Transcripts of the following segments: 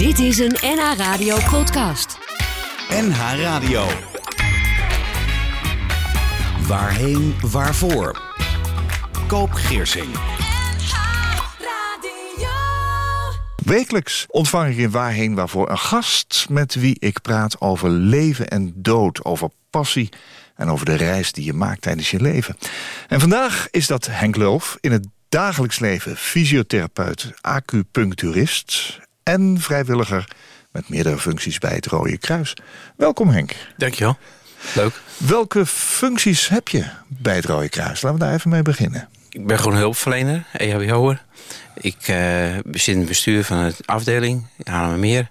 Dit is een NH Radio podcast. NH Radio. Waarheen, waarvoor? Koop Geersing. Wekelijks ontvang ik in Waarheen Waarvoor een gast... met wie ik praat over leven en dood, over passie... en over de reis die je maakt tijdens je leven. En vandaag is dat Henk Lulf, in het dagelijks leven... fysiotherapeut, acupuncturist en vrijwilliger... met meerdere functies bij het Rode Kruis. Welkom Henk. Dankjewel. Leuk. Welke functies heb je bij het Rode Kruis? Laten we daar even mee beginnen. Ik ben gewoon hulpverlener, EHBO'er. Ik uh, zit in het bestuur van de afdeling, Haarlemmermeer.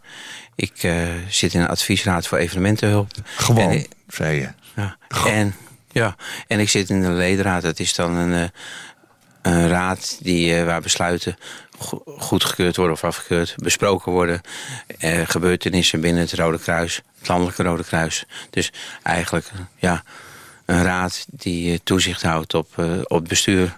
Ik uh, zit in een adviesraad voor evenementenhulp. Gewoon, en, zei je. Ja, en, ja, en ik zit in de ledenraad. Dat is dan een, uh, een raad die, waar besluiten goedgekeurd worden of afgekeurd, besproken worden. gebeurtenissen binnen het Rode Kruis, het Landelijke Rode Kruis. Dus eigenlijk ja, een raad die toezicht houdt op, op het bestuur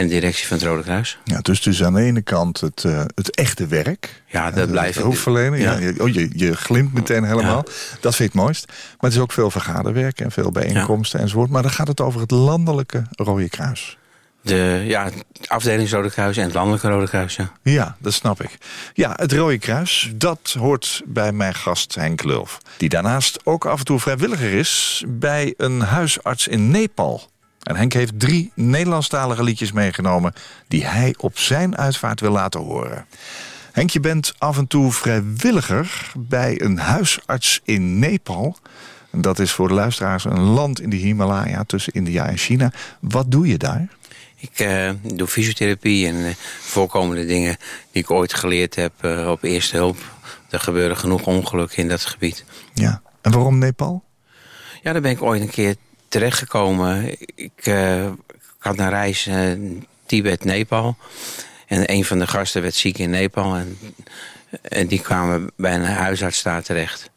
en de directie van het Rode Kruis. Ja, dus, dus aan de ene kant het, uh, het echte werk. Ja, dat blijft. Hulpverlenen. Ja. ja. oh, je, je glimt meteen helemaal. Dat vind ik het mooist. Maar het is ook veel vergaderwerk en veel bijeenkomsten ja. enzovoort. Maar dan gaat het over het landelijke Rode Kruis. De ja, afdeling Rode Kruis en het landelijke Rode Kruis, ja. Ja, dat snap ik. Ja, het Rode Kruis, dat hoort bij mijn gast Henk Lulf. Die daarnaast ook af en toe vrijwilliger is bij een huisarts in Nepal. En Henk heeft drie Nederlandstalige liedjes meegenomen... die hij op zijn uitvaart wil laten horen. Henk, je bent af en toe vrijwilliger bij een huisarts in Nepal. Dat is voor de luisteraars een land in de Himalaya tussen India en China. Wat doe je daar? Ik uh, doe fysiotherapie en uh, voorkomende dingen die ik ooit geleerd heb uh, op eerste hulp. Er gebeuren genoeg ongelukken in dat gebied. Ja, en waarom Nepal? Ja, daar ben ik ooit een keer terechtgekomen. Ik, ik had een reis Tibet-Nepal. En een van de gasten werd ziek in Nepal. En, en die kwamen bij een huisarts daar terecht.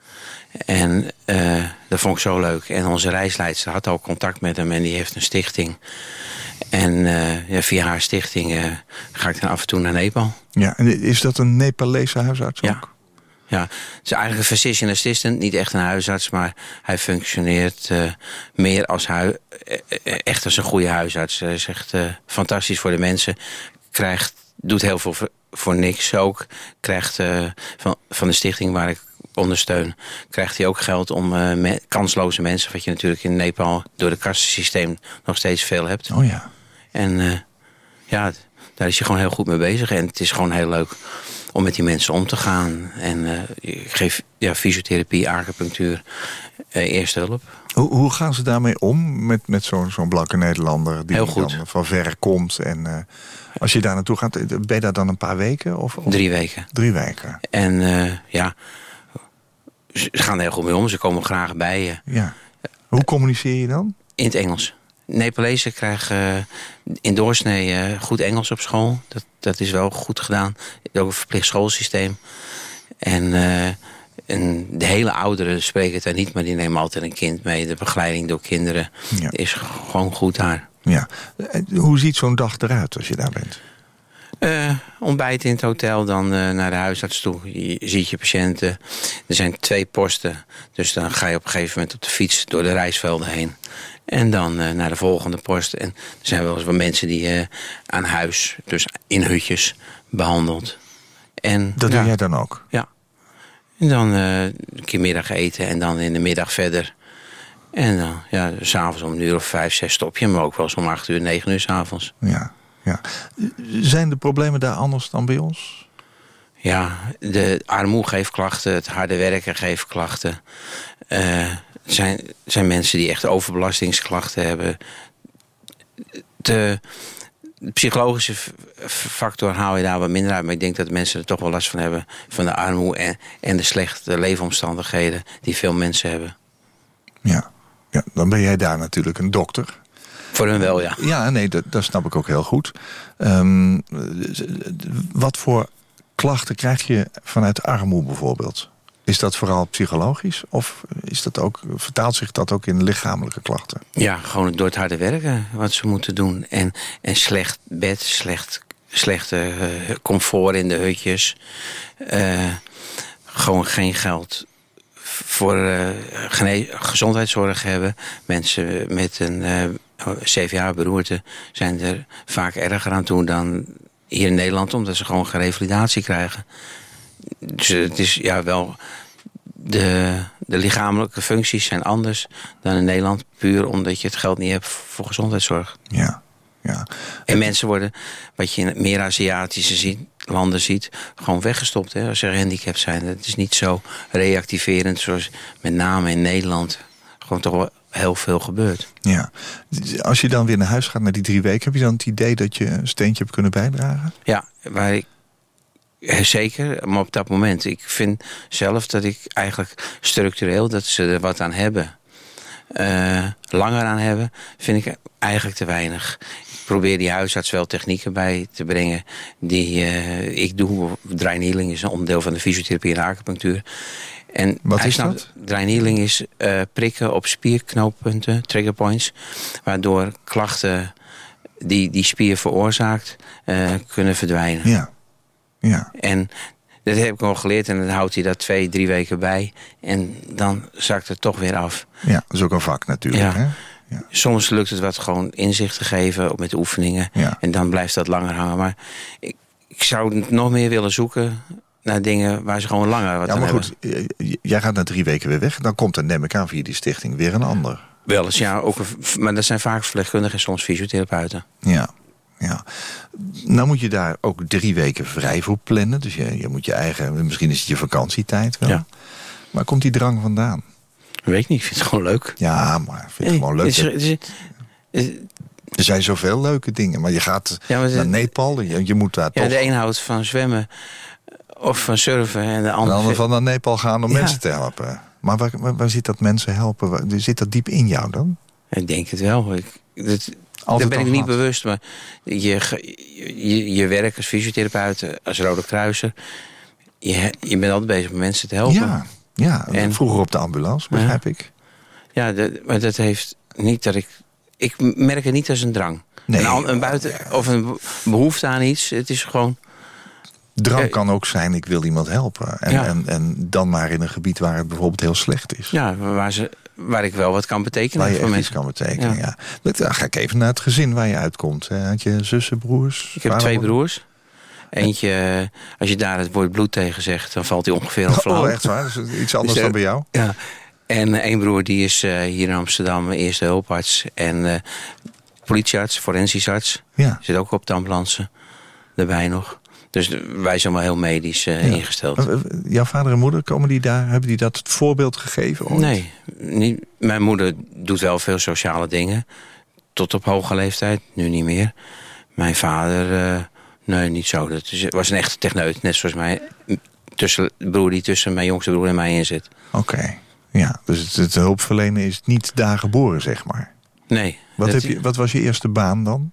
En dat vond ik zo leuk. En onze reisleidster had al contact met hem en die heeft een stichting. En uh, ja, via haar stichting uh, ga ik dan af en toe naar Nepal. Ja, en is dat een Nepalese huisarts ook? Ja. Ja, het is eigenlijk een physician assistant, niet echt een huisarts, maar hij functioneert uh, meer als hui echt als een goede huisarts. Hij is echt fantastisch voor de mensen, krijgt, doet heel veel voor, voor niks ook, krijgt van, van de stichting waar ik ondersteun, krijgt hij ook geld om me, kansloze mensen, wat je natuurlijk in Nepal door het kassensysteem nog steeds veel hebt. Oh ja. En ja, daar is hij gewoon heel goed mee bezig en het is gewoon heel leuk om met die mensen om te gaan. En uh, ik geef ja, fysiotherapie, acupunctuur, uh, eerste hulp. Hoe, hoe gaan ze daarmee om met, met zo'n zo'n blanke Nederlander die dan van ver komt? En uh, als je daar naartoe gaat, ben je daar dan een paar weken? Of, of? Drie weken. Drie weken. En ja, ze gaan er heel goed mee om. Ze komen graag bij je. Ja. Hoe communiceer je dan? In het Engels. Nepalezen krijgen uh, in doorsnee uh, goed Engels op school. Dat, dat is wel goed gedaan. Ook een verplicht schoolsysteem. En, uh, en de hele ouderen spreken het daar niet, maar die nemen altijd een kind mee. De begeleiding door kinderen ja. is gewoon goed daar. Ja. Hoe ziet zo'n dag eruit als je daar bent? Uh, ontbijt in het hotel, dan uh, naar de huisarts toe. Je ziet je patiënten. Er zijn twee posten. Dus dan ga je op een gegeven moment op de fiets door de reisvelden heen. En dan uh, naar de volgende post. En er zijn wel eens wat mensen die aan huis, dus in hutjes, behandeld. En, dat ja, doe jij dan ook? Ja. En dan een keer middag eten en dan in de middag verder. En dan, ja, s'avonds om een uur of vijf, zes stop je. Maar ook wel eens om acht uur, negen uur s'avonds. Ja. Ja. Zijn de problemen daar anders dan bij ons? Ja, de armoede geeft klachten, het harde werken geeft klachten. Uh, zijn, zijn mensen die echt overbelastingsklachten hebben. De, de psychologische factor haal je daar wat minder uit. Maar ik denk dat mensen er toch wel last van hebben. Van de armoede en, en de slechte leefomstandigheden die veel mensen hebben. Ja. ja, dan ben jij daar natuurlijk een dokter. Voor hun wel, ja. Ja, nee, dat, dat snap ik ook heel goed. Um, wat voor klachten krijg je vanuit armoede bijvoorbeeld? Is dat vooral psychologisch? Of is dat ook, vertaalt zich dat ook in lichamelijke klachten? Ja, gewoon door het harde werken wat ze moeten doen. En, en slecht bed, slecht, slechte uh, comfort in de hutjes. Uh, gewoon geen geld voor uh, gezondheidszorg hebben. Mensen met een CVA-beroerte zijn er vaak erger aan toe dan hier in Nederland, omdat ze gewoon geen revalidatie krijgen. Dus het is ja wel. De, de lichamelijke functies zijn anders dan in Nederland, puur omdat je het geld niet hebt voor gezondheidszorg. Ja, ja. En mensen worden, wat je in meer Aziatische ziet, landen ziet, gewoon weggestopt hè, als ze gehandicapt zijn. Het is niet zo reactiverend zoals met name in Nederland gewoon toch wel heel veel gebeurt. Ja. Als je dan weer naar huis gaat na die drie weken, heb je dan het idee dat je een steentje hebt kunnen bijdragen? Ja, waar ik Zeker, maar op dat moment. Ik vind zelf dat ik eigenlijk structureel, dat ze er wat aan hebben. Uh, langer aan hebben, vind ik eigenlijk te weinig. Ik probeer die huisarts wel technieken bij te brengen die uh, ik doe. Draainieling is een onderdeel van de fysiotherapie en acupunctuur. En Wat is dat? Draainieling is uh, prikken op spierknooppunten, trigger points, waardoor klachten die die spier veroorzaakt kunnen verdwijnen. Ja. Ja. En dat heb ik al geleerd en dan houdt hij dat twee, drie weken bij. En dan zakt het toch weer af. Ja, dat is ook een vak natuurlijk. Ja. Hè? Ja. Soms lukt het wat gewoon inzicht te geven met de oefeningen. Ja. En dan blijft dat langer hangen. Maar ik, ik zou nog meer willen zoeken naar dingen waar ze gewoon langer wat Ja, maar hebben. goed, j- jij gaat na drie weken weer weg. Dan komt er, neem ik aan, via die stichting weer een ander. Wel eens, ja. Ook, maar dat zijn vaak verpleegkundigen en soms fysiotherapeuten. Ja, ja. Nou moet je daar ook drie weken vrij voor plannen. Dus je, je moet je eigen, misschien is het je vakantietijd wel. Ja. Waar komt die drang vandaan? Weet ik niet, ik vind het gewoon leuk. Ja, maar ik vind het gewoon leuk. Is- is- Er zijn zoveel leuke dingen. Maar je gaat Ja, maar de- naar Nepal, je, je moet daar ja, toch... de een houdt van zwemmen of van surfen en de ander... ander van naar Nepal gaan om Ja. mensen te helpen. Maar waar, waar, waar zit dat mensen helpen? Waar- zit dat diep in jou dan? Ik denk het wel. Ik, dat, Altijd daar ben ik niet gehad? bewust, maar je, je, je werk als fysiotherapeut, als Rode Kruiser... Je, je bent altijd bezig met mensen te helpen. Ja, ja. En- vroeger op de ambulance, begrijp ik. Ja, dat, maar dat heeft niet dat ik... Ik merk het niet als een drang. Nee. Een, buiten, of een be- behoefte aan iets. Het is gewoon... Drang Eh, kan ook zijn, ik wil iemand helpen. En, Ja. en, en dan maar in een gebied waar het bijvoorbeeld heel slecht is. Ja, waar, ze, waar ik wel wat kan betekenen Waar je voor echt iets mensen. kan betekenen, ja. Ja. Dan ga ik even naar het gezin waar je uitkomt. Had je zussen, broers? Ik heb twee broers. Eentje, als je daar het woord bloed tegen zegt, dan valt hij ongeveer al flauw. Oh, echt waar? Dat is iets anders Dus, dan eh, bij jou? Ja. En eh, één broer die is eh, hier in Amsterdam eerste hulparts. En politiearts, forensisch arts. Ja. Zit ook op de ambulance. Daarbij nog. Dus wij zijn wel heel medisch eh, Ja. ingesteld. Eh, Jouw vader en moeder, komen die daar? Hebben die dat voorbeeld gegeven? ooit? Nee, niet, mijn moeder doet wel veel sociale dingen. Tot op hoge leeftijd, nu niet meer. Mijn vader, eh, nee, niet zo. Dat was een echte techneut, net zoals mij. Tussen, broer die tussen mijn jongste broer en mij in zit. Oké. Ja, dus het, het hulpverlenen is niet daar geboren, zeg maar. Nee. Wat, dat- heb je, wat was je eerste baan dan?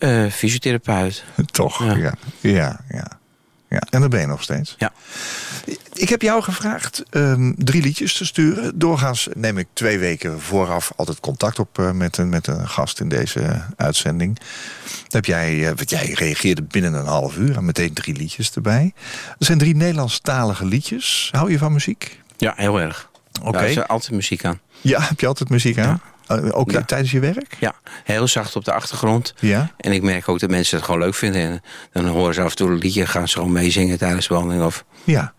Eh, fysiotherapeut. Toch, ja. Ja. ja. ja, ja. En daar ben je nog steeds. Ja. Ik heb jou gevraagd ehm, drie liedjes te sturen. Doorgaans neem ik twee weken vooraf altijd contact op eh, met, een, met een gast in deze uitzending. Heb jij, eh, want jij reageerde binnen een half uur en meteen drie liedjes erbij. Er zijn drie Nederlandstalige liedjes. Hou je van muziek? Ja, heel erg. Oké. Is er altijd muziek aan. Ja, heb je altijd muziek aan? Eh, ook Ja. tijdens je werk? Ja, heel zacht op de achtergrond. Ja. En ik merk ook dat mensen het gewoon leuk vinden. En dan horen ze af en toe een liedje, gaan ze gewoon meezingen tijdens de behandeling. Of... Ja.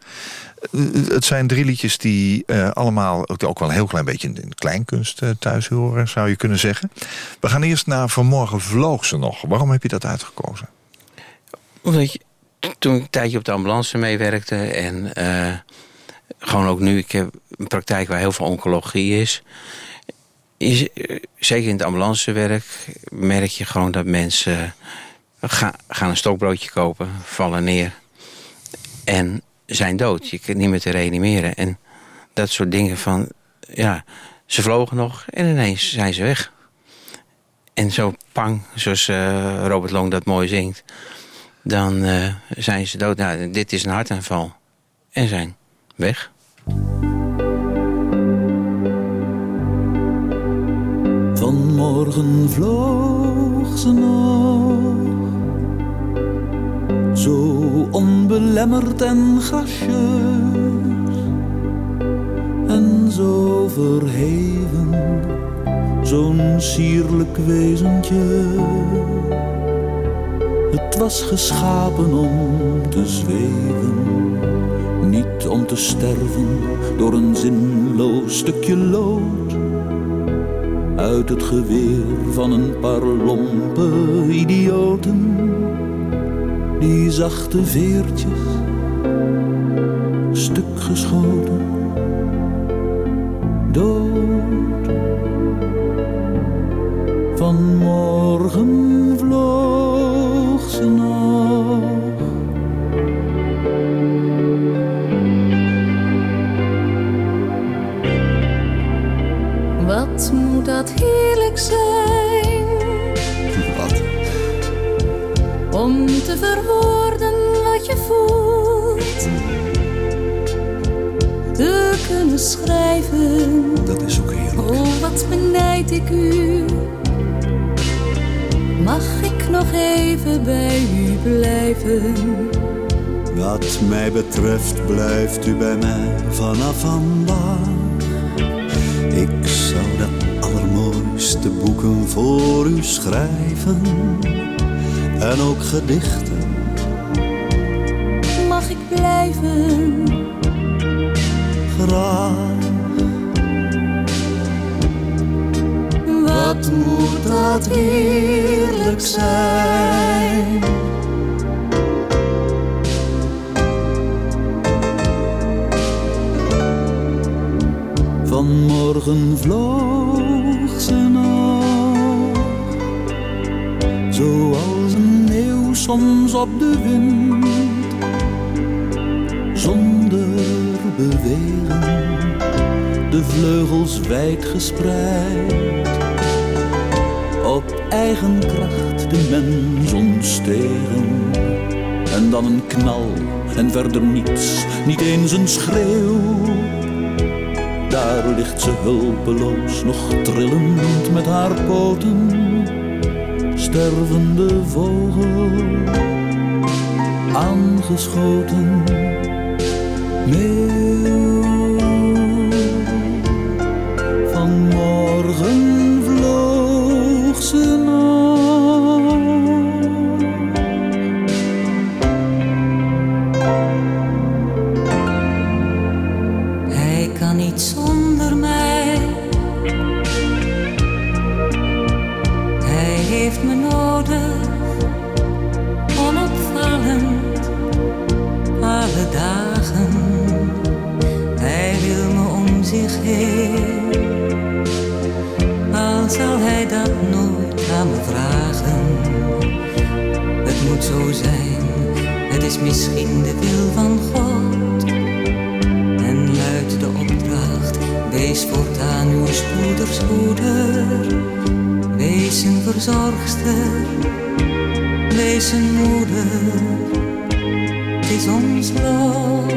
Eh, Het zijn drie liedjes die eh, allemaal ook ook wel een heel klein beetje in kleinkunst eh, thuis horen, zou je kunnen zeggen. We gaan eerst naar Vanmorgen vloog ze nog. Waarom heb je dat uitgekozen? Omdat je, toen ik een tijdje op de ambulance meewerkte en eh, gewoon ook nu, ik heb een praktijk waar heel veel oncologie is. Eh, zeker in het ambulancewerk merk je gewoon dat mensen ga- gaan een stokbroodje kopen, vallen neer en zijn dood. Je kunt niet meer te reanimeren. En dat soort dingen van, ja, ze vlogen nog en ineens zijn ze weg. En zo pang, zoals eh, Robert Long dat mooi zingt dan eh, zijn ze dood. Nou, dit is een hartaanval. En zijn weg. Vanmorgen vloog ze nog, zo onbelemmerd en gracieus. zo verheven, zo'n sierlijk wezentje. Het was geschapen om te zweven, niet om te sterven door een zinloos stukje lood. Uit het geweer van een paar lompe idioten, die zachte veertjes, stuk geschoten, dood. Vanmorgen vloog ze. Wat benijd ik u. Mag ik nog even bij u blijven? Wat mij betreft blijft u bij mij vanaf vandaag. Ik zou de allermooiste boeken voor u schrijven. En ook gedichten. Mag ik blijven? Dat heerlijk zijn? Vanmorgen vloog ze nog, zoals een eeuw soms op de wind, zonder bewegen, de vleugels wijd gespreid. Eigen kracht de mens ontstegen, en dan een knal en verder niets, niet eens een schreeuw. Daar ligt ze hulpeloos, nog trillend met haar poten. Stervende vogel, aangeschoten. Meeuw, misschien de wil van God. En luidt de opdracht, wees voortaan uw spoeders moeder. Wees een verzorgster, wees een moeder. Het is ons lot.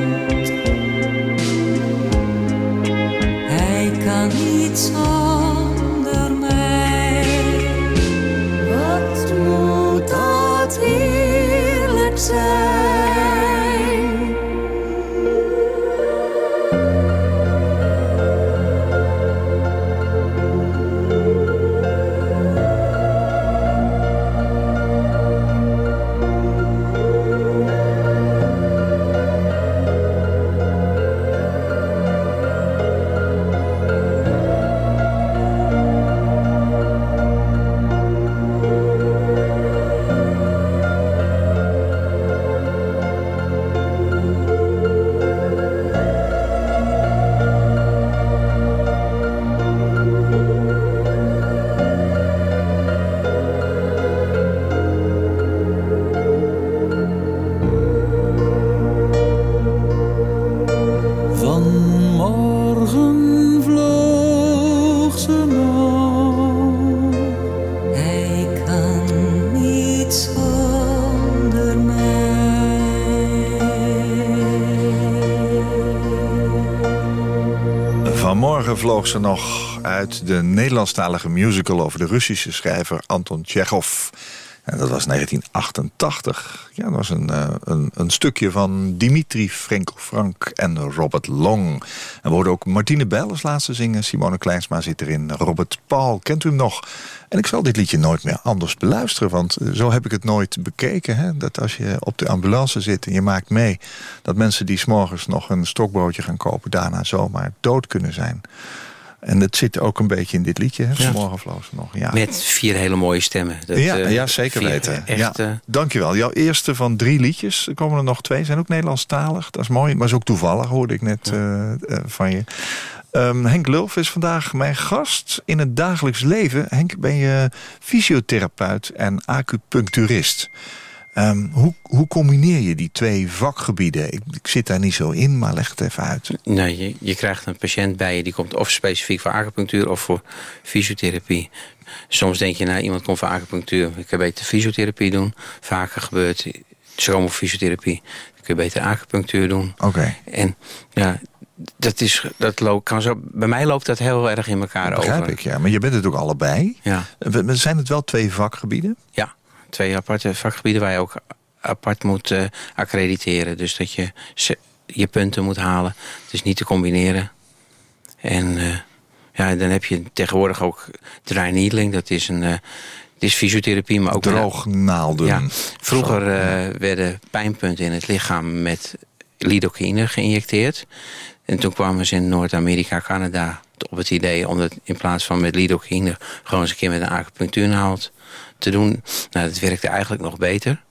Hij kan niet zonder vloog ze nog uit de Nederlandstalige musical over de Russische schrijver Anton Tjechov. En dat was 1988. Ja, dat was een, uh, een, een, stukje van Dimitri Frenkel Frank en Robert Long. En we ook Martine Bijl als laatste zingen. Simone Kleinsma zit erin. Robert Paul, kent u hem nog? En ik zal dit liedje nooit meer anders beluisteren. Want zo heb ik het nooit bekeken. Hè? Dat als je op de ambulance zit en je maakt mee... dat mensen die s'morgens nog een stokbroodje gaan kopen... daarna zomaar dood kunnen zijn. En dat zit ook een beetje in dit liedje, hè, vanmorgen vloos nog. Ja. Met vier hele mooie stemmen. Dat, ja, uh, ja, zeker weten. Echt, ja. Uh... Dankjewel. Jouw eerste van drie liedjes, er komen er nog twee, zijn ook Nederlandstalig. Dat is mooi, maar is ook toevallig, hoorde ik net ja. uh, van je. Um, Henk Lulf is vandaag mijn gast in het dagelijks leven. Henk, ben je fysiotherapeut en acupuncturist. Um, hoe, hoe combineer je die twee vakgebieden? Ik, ik, zit daar niet zo in, maar leg het even uit. Nee, je, je krijgt een patiënt bij je die komt of specifiek voor acupunctuur of voor fysiotherapie. Soms denk je, nou, iemand komt voor acupunctuur. Ik kan beter fysiotherapie doen. Vaker gebeurt fysiotherapie. Dan kun je beter acupunctuur doen. Oké. Okay. En ja, dat is, dat loopt, kan zo, bij mij loopt dat heel erg in elkaar dat begrijp over. ik, ja. Maar je bent het ook allebei. Ja. Zijn het wel twee vakgebieden? Ja twee aparte vakgebieden waar je ook apart moet uh, accrediteren. Dus dat je je punten moet halen. Het is niet te combineren. En uh, ja, dan heb je tegenwoordig ook dry needling. Dat is een... Uh, het is fysiotherapie, maar ook... Droognaalden. Ja, vroeger werden pijnpunten in het lichaam met lidocaïne geïnjecteerd. En toen kwamen ze in Noord-Amerika, Canada op het idee... om het in plaats van met lidocaïne gewoon eens een keer met een acupunctuurnaald te doen. Nou, dat werkte eigenlijk nog beter.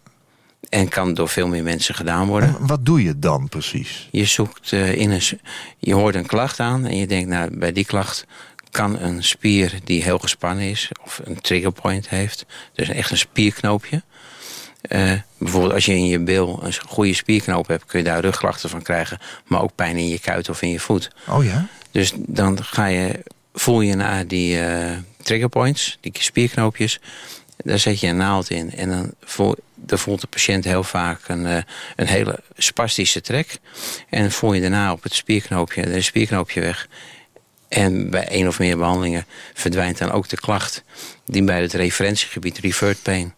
En kan door veel meer mensen gedaan worden. En wat doe je dan precies? Je zoekt uh, in een. Je hoort een klacht aan en je denkt, nou, bij die klacht kan een spier die heel gespannen is, of een triggerpoint heeft, dus echt een spierknoopje. Uh, bijvoorbeeld als je in je bil een goede spierknoop hebt, kun je daar rugklachten van krijgen, maar ook pijn in je kuit of in je voet. Oh ja? Dus dan ga je, voel je naar die uh, triggerpoints, die spierknoopjes. Daar zet je een naald in en dan, voel, dan voelt de patiënt heel vaak een, uh, een hele spastische trek. En voel je daarna op het spierknoopje, de spierknoopje weg. En bij één of meer behandelingen verdwijnt dan ook de klacht... die bij het referentiegebied, revert pain,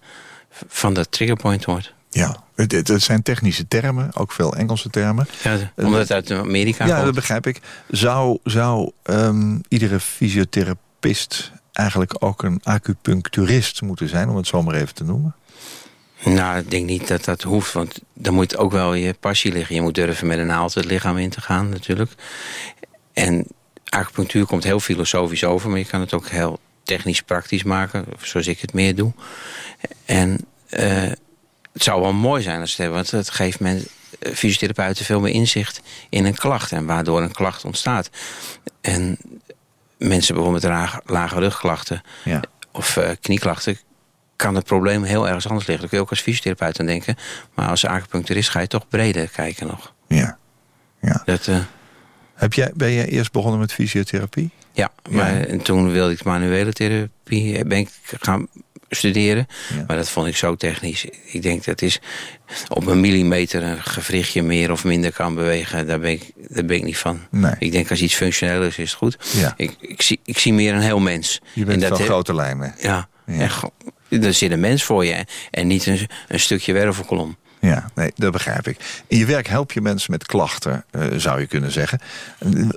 van dat triggerpoint hoort. Ja, het, het, zijn technische termen, ook veel Engelse termen. Ja, omdat het uit Amerika ja, komt. dat begrijp ik. Zou, zou um, iedere fysiotherapeut eigenlijk ook een acupuncturist moeten zijn, om het zo maar even te noemen? Nou, ik denk niet dat dat hoeft, want dan moet ook wel je passie liggen. Je moet durven met een naald het lichaam in te gaan natuurlijk. En acupunctuur komt heel filosofisch over, maar je kan het ook heel technisch praktisch maken, zoals ik het meer doe. En uh, het zou wel mooi zijn als het hebben, want het geeft mensen, fysiotherapeuten veel meer inzicht in een klacht en waardoor een klacht ontstaat. En mensen bijvoorbeeld met lage, lage rugklachten ja. of uh, knieklachten, kan het probleem heel ergens anders liggen. Daar kun je ook als fysiotherapeut aan denken. Maar als acupuncturist ga je toch breder kijken nog. Ja. ja. Dat, uh, Heb jij, ben jij eerst begonnen met fysiotherapie? Ja, maar ja. En toen wilde ik manuele therapie ben ik gaan studeren. Ja. Maar dat vond ik zo technisch. Ik denk dat is op een millimeter een gewrichtje meer of minder kan bewegen. Daar ben ik, daar ben ik niet van. Nee. Ik denk als iets functioneel is, is het goed. Ja. Ik, ik, zie, ik zie meer een heel mens. Je bent En dat van grote lijnen. Ja, Ja. echt, er zit een mens voor je. En niet een, een stukje wervelkolom. Ja, nee, dat begrijp ik. In je werk help je mensen met klachten, eh, zou je kunnen zeggen.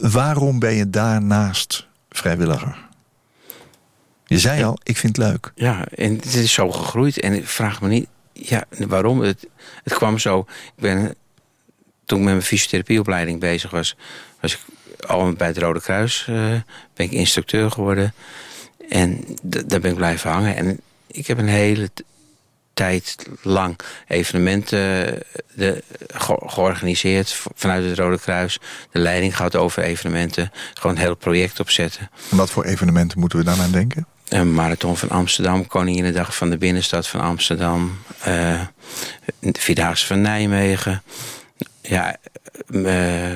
Waarom ben je daarnaast vrijwilliger? Je zei al, ik vind het leuk. Ja, en het is zo gegroeid. En ik vraag me niet ja, waarom. Het, het kwam zo. Ik ben, toen ik met mijn fysiotherapieopleiding bezig was, was ik al bij het Rode Kruis. eh, ben ik instructeur geworden. En daar ben ik blijven hangen. En ik heb een hele tijd lang evenementen eh, de, ge- georganiseerd vanuit het Rode Kruis. De leiding gehad over evenementen. Gewoon een heel project opzetten. En wat voor evenementen moeten we dan aan denken? Een marathon van Amsterdam, Koninginnedag van de binnenstad van Amsterdam, eh de Vierdaagse van Nijmegen. Ja, eh,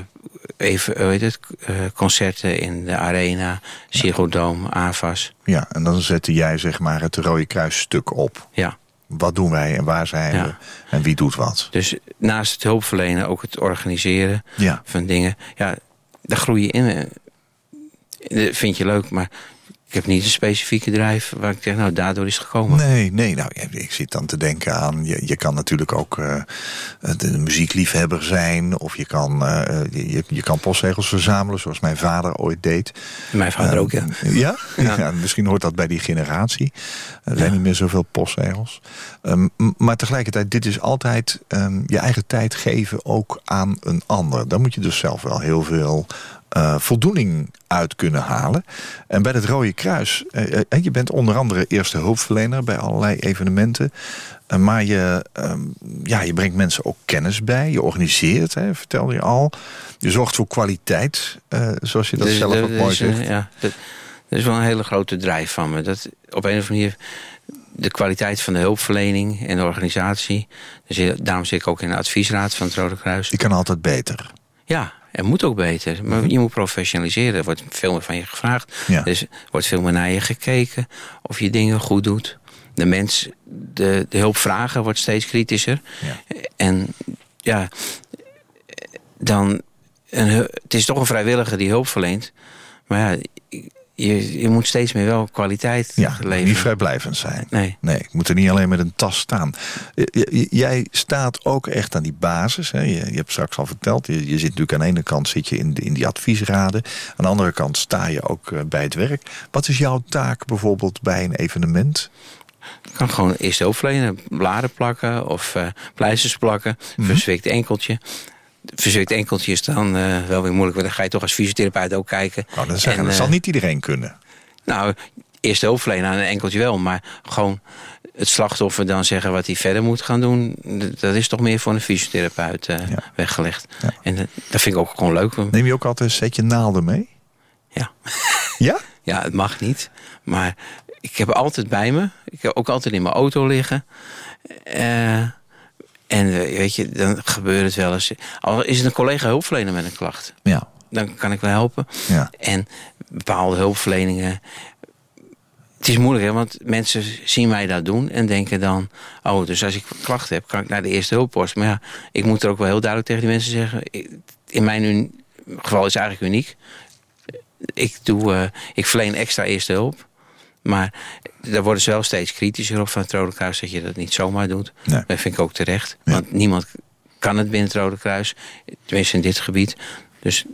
even, hoe heet het, eh, concerten in de Arena, Ziggo Dome, AVAS. Ja, en dan zette jij zeg maar het Rode Kruis stuk op. Ja, Wat doen wij en waar zijn Ja. we en wie doet wat? dus naast het hulpverlenen ook het organiseren Ja, van dingen. Ja, daar groei je in. Dat vind je leuk, maar ik heb niet een specifieke drijf waar ik zeg, nou, daardoor is het gekomen. Nee, nee, nou, ik zit dan te denken aan... je, je kan natuurlijk ook uh, de muziekliefhebber zijn... of je kan, uh, je, je kan postzegels verzamelen, zoals mijn vader ooit deed. Mijn vader ook, ja. ja. Ja? ja? Misschien hoort dat bij die generatie. Er zijn niet meer zoveel postzegels. Um, maar tegelijkertijd, dit is altijd um, je eigen tijd geven... ook aan een ander. Daar moet je dus zelf wel heel veel uh, voldoening uit kunnen halen. En bij het Rode Kruis, uh, je bent onder andere eerste hulpverlener bij allerlei evenementen. Uh, maar je, ja, je brengt mensen ook kennis bij. Je organiseert, hè, vertelde je al. Je zorgt voor kwaliteit, zoals je dat dus, zelf ook mooi zegt. Ja, dat, dat, is wel een hele grote drijf van me. Dat op een of andere manier de kwaliteit van de hulpverlening en de organisatie. Dus daarom zit ik ook in de adviesraad van het Rode Kruis. Die kan altijd beter. Ja, het moet ook beter. Maar mhm. je moet professionaliseren. Er wordt veel meer van je gevraagd. Ja. Dus er wordt veel meer naar je gekeken. Of je dingen goed doet. De mens, de, de hulpvragen wordt steeds kritischer. Ja. En ja, dan... Een, het is toch een vrijwilliger die hulp verleent. Maar ja, je, je moet steeds meer wel kwaliteit ja, leveren. niet vrijblijvend zijn. Nee. nee. Ik moet er niet alleen met een tas staan. Jij staat ook echt aan die basis. Hè. Je, je hebt straks al verteld, je, je zit natuurlijk aan de ene kant zit je in, in die adviesraden. Aan de andere kant sta je ook eh, bij het werk. Wat is jouw taak bijvoorbeeld bij een evenement? Ik kan gewoon eerst hulpverlenen, bladen plakken of uh, pleisters plakken, mm verzwikt enkeltje verzwikt enkeltje is dan uh, wel weer moeilijk. Want dan ga je toch als fysiotherapeut ook kijken. Oh, dat, zeggen, en, dat zal niet iedereen kunnen. Nou, eerst hulpverlenen aan een enkeltje wel. Maar gewoon het slachtoffer dan zeggen wat hij verder moet gaan doen... dat is toch meer voor een fysiotherapeut uh, weggelegd. En dat, dat, vind ik ook gewoon leuk. Neem je ook altijd een setje naalden mee? Ja. Ja? ja, het mag niet. Maar ik heb altijd bij me. Ik heb ook altijd in mijn auto liggen. Uh, en eh, weet je, dan gebeurt het wel eens. Al is het een collega hulpverlener met een klacht. Ja. Dan kan ik wel helpen. Ja. En bepaalde hulpverleningen. Het is moeilijk, hè, want mensen zien mij dat doen en denken dan... oh, dus als ik klachten heb, kan ik naar de eerste hulppost. Maar ja, ik moet er ook wel heel duidelijk tegen die mensen zeggen... in mijn geval is het eigenlijk uniek. Ik, doe, uh, ik verleen extra eerste hulp. Maar daar worden ze wel steeds kritischer op van het Rode Kruis... dat je dat niet zomaar doet. Dat vind ik ook terecht. Want niemand kan het binnen het Rode Kruis. Tenminste in dit gebied. Dus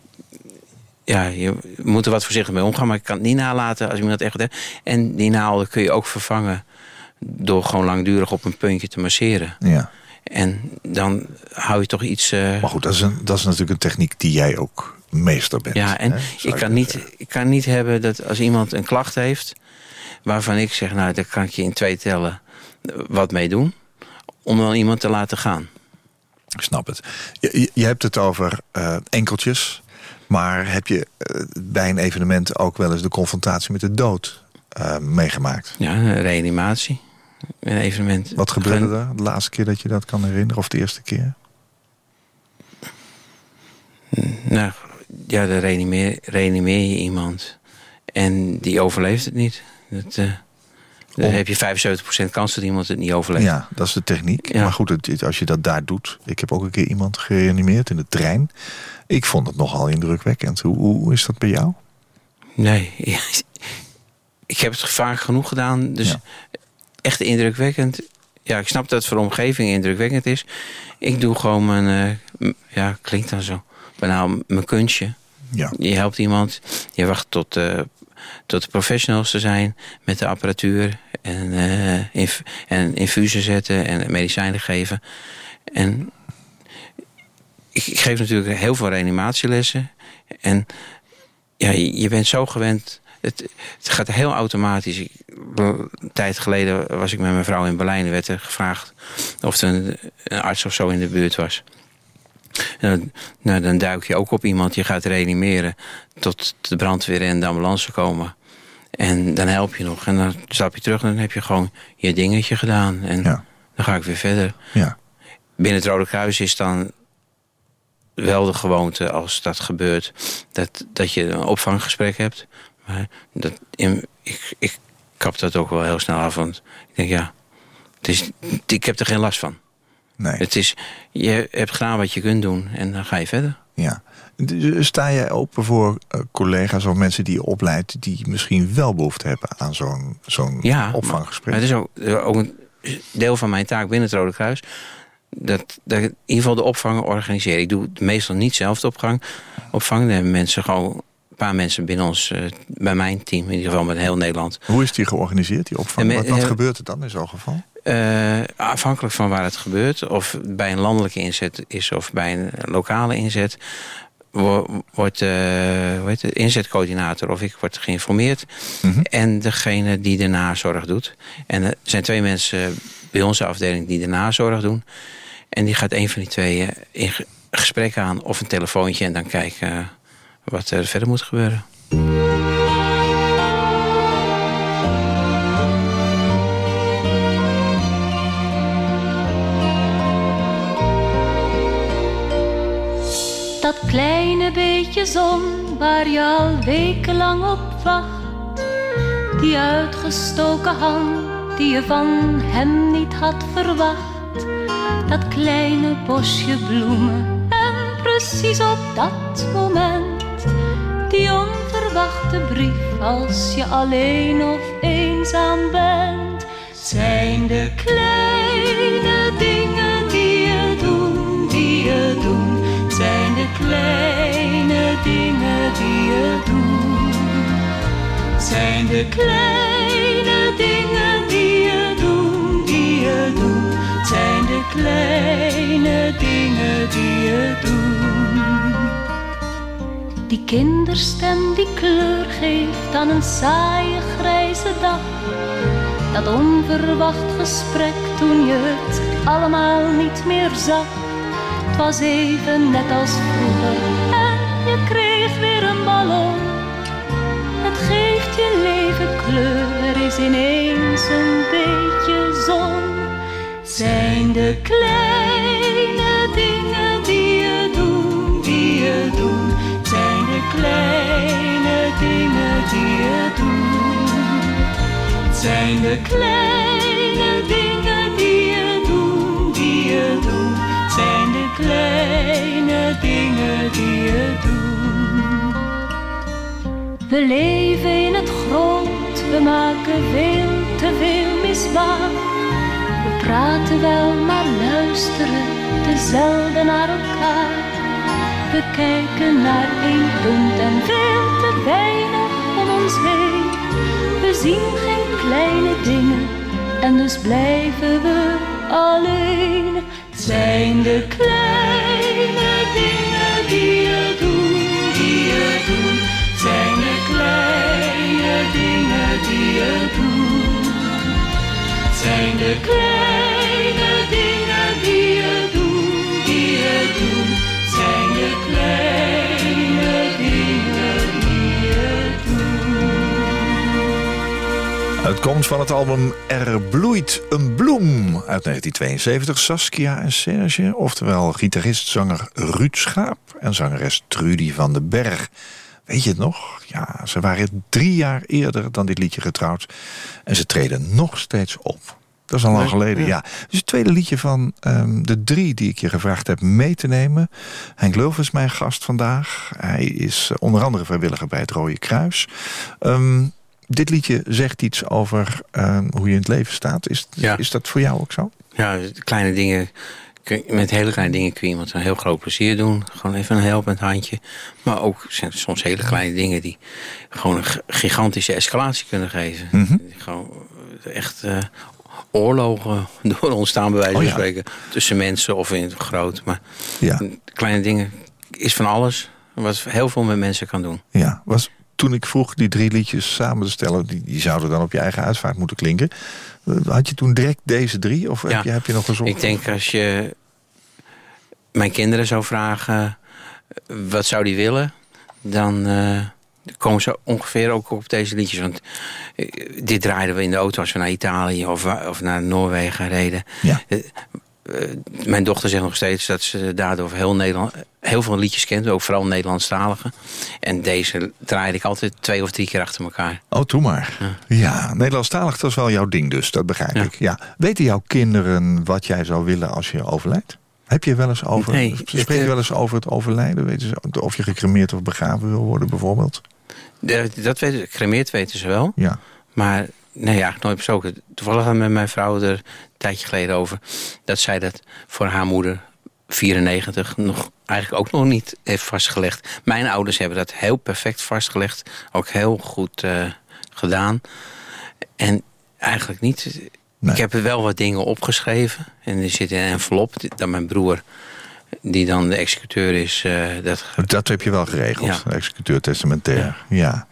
ja, je moet er wat voorzichtig mee omgaan. Maar ik kan het niet nalaten als iemand echt... Heeft. En die naalden kun je ook vervangen... door gewoon langdurig op een puntje te masseren. Ja. En dan hou je toch iets... Uh... Maar goed, dat is, een, dat is natuurlijk een techniek die jij ook meester bent. Ja, en ik, kan niet, ik kan niet hebben dat als iemand een klacht heeft waarvan ik zeg, nou, daar kan ik je in twee tellen wat mee doen. Om dan iemand te laten gaan. Ik snap het. Je, je hebt het over uh, enkeltjes. Maar heb je uh, bij een evenement ook wel eens de confrontatie met de dood uh, meegemaakt? Ja, een reanimatie. Een evenement. Wat gebeurde er de laatste keer dat je dat kan herinneren? Of de eerste keer? Nou, ja, dan reanimeer, reanimeer je iemand. En die overleeft het niet. Dat, uh, dan heb je 75% kans dat iemand het niet overleeft. Ja, dat is de techniek. Maar goed, het, als je dat daar doet... Ik heb ook een keer iemand gereanimeerd in de trein. Ik vond het nogal indrukwekkend. Hoe, hoe is dat bij jou? Nee, ik heb het vaak genoeg gedaan. Dus echt indrukwekkend. Ja, ik snap dat het voor de omgeving indrukwekkend is. Ik doe gewoon mijn... Uh, ja, klinkt dan zo. Bijna mijn kunstje. Ja. Je helpt iemand. Je wacht tot... Uh, tot de professionals te zijn met de apparatuur en, uh, inf en infusen zetten en medicijnen geven. En ik, geef natuurlijk heel veel reanimatielessen. En ja, je, bent zo gewend. Het, gaat heel automatisch. een tijd geleden was ik met mijn vrouw in Berlijn. Er werd er gevraagd of er een arts of zo in de buurt was. Dan, nou, dan duik je ook op iemand, je gaat reanimeren tot de brandweer en de ambulance komen. En dan help je nog. En dan stap je terug en dan heb je gewoon je dingetje gedaan. En dan ga ik weer verder. Ja. Binnen het Rode Kruis is dan wel de gewoonte als dat gebeurt... dat, dat je een opvanggesprek hebt. Maar dat, ik, ik kap dat ook wel heel snel af. Want ik denk, ja, het is, ik heb er geen last van. Nee. Het is, je hebt gedaan wat je kunt doen en dan ga je verder. Ja. Dus Sta jij open voor eh, collega's of mensen die je opleidt... die misschien wel behoefte hebben aan zo'n zo'n Ja, opvanggesprek? Maar het is ook, ook een deel van mijn taak binnen het Rode Kruis. Dat, dat ik in ieder geval de opvangen organiseer. Ik doe meestal niet zelf de opvang. opvang. Dan hebben mensen gewoon een paar mensen binnen ons, eh, bij mijn team, in ieder geval met heel Nederland. Hoe is die georganiseerd, die opvang? En wat wat gebeurt er dan in zo'n geval? Eh, afhankelijk van waar het gebeurt, of bij een landelijke inzet is of bij een lokale inzet, wo- wordt eh, heet het, inzetcoördinator of ik word geïnformeerd. Mhm. En degene die de nazorg doet. En er zijn twee mensen bij onze afdeling die de nazorg doen. En die gaat een van die twee eh, in ge- gesprek aan of een telefoontje en dan kijken eh, wat er verder moet gebeuren. Zon waar je al wekenlang op wacht. Die uitgestoken hand die je van hem niet had verwacht. Dat kleine bosje bloemen en precies op dat moment. Die onverwachte brief als je alleen of eenzaam bent. Zijn de kleine dingen die je doet. Zijn de kleine dingen die je doet, die je doet. Zijn de kleine dingen die je doet. Die kinderstem die kleur geeft aan een saaie grijze dag. Dat onverwacht gesprek toen je het allemaal niet meer zag. Het was even net als vroeger Het geeft je leven kleur, is ineens een beetje zon. Zijn de kleine dingen die je doet, die je doet. Zijn de kleine dingen die je doet. Zijn de kleine dingen die je doet, die je doet. Zijn de kleine dingen die je doet. We leven in het groot, we maken veel te veel misbaar. We praten wel, maar luisteren te zelden naar elkaar. We kijken naar één punt en veel te weinig om ons heen. We zien geen kleine dingen en dus blijven we alleen. Het zijn de kleine dingen Het zijn de kleine dingen die je doet, die je doet. Zijn de kleine dingen die je. Het komt van het album Er bloeit een bloem uit 1972. Saskia en Serge, oftewel gitarist-zanger Ruud Schaap... en zangeres Trudy van den Berg. Weet je het nog? Ja, ze waren drie jaar eerder dan dit liedje getrouwd. En ze treden nog steeds op. Dat is al lang Nee, geleden, ja. Dus het tweede liedje van ehm, de drie die ik je gevraagd heb mee te nemen. Henk Lulf is mijn gast vandaag. Hij is eh, onder andere vrijwilliger bij het Rode Kruis. Ehm, dit liedje zegt iets over ehm, hoe je in het leven staat. Is, Ja. is dat voor jou ook zo? Ja, kleine dingen. Kun- Met hele kleine dingen kun je iemand een heel groot plezier doen. Gewoon even een helpend handje. Maar ook zijn soms hele kleine dingen die gewoon een gigantische escalatie kunnen geven. Mhm. Gewoon eh, echt eh, oorlogen door ontstaan, bij wijze van Oh ja. spreken. Tussen mensen of in het groot. Maar Ja, kleine dingen is van alles. Wat heel veel met mensen kan doen. ja. Was, toen ik vroeg die drie liedjes samen te stellen... die, die zouden dan op je eigen uitvaart moeten klinken. Eh, Had je toen direct deze drie? Of heb, je, heb je nog gezocht? Ik denk als je mijn kinderen zou vragen wat zou die willen, dan eh, komen ze ongeveer ook op deze liedjes. Want eh, dit draaiden we in de auto als we naar Italië of, of naar Noorwegen reden. Ja. Eh, mijn dochter zegt nog steeds dat ze daardoor heel, Nederland, heel veel liedjes kent, ook vooral Nederlandstalige. En deze draaide ik altijd twee of drie keer achter elkaar. Oh, toe maar. Ja, Nederlandstalig, dat is wel jouw ding dus, dat begrijp Ja. ik. Ja. Weten jouw kinderen wat jij zou willen als je overlijdt? Heb je wel eens over, Nee, spreek je eh, wel eens over het overlijden? Weten ze of je gecremeerd of begraven wil worden bijvoorbeeld? Dat weten, gecremeerd weten ze wel. Ja. Maar nee, eigenlijk nooit besproken. Toevallig met mijn vrouw er tijdje geleden over. Dat zij dat voor haar moeder, 94, nog, eigenlijk ook nog niet heeft vastgelegd. Mijn ouders hebben dat heel perfect vastgelegd. Ook heel goed eh, gedaan. En eigenlijk niet. Nee. Ik heb er wel wat dingen opgeschreven. En die zit in een envelop. Dat mijn broer, die dan de executeur is, eh, dat Dat heb je wel geregeld, Ja. executeur testamentair. Ja, ja.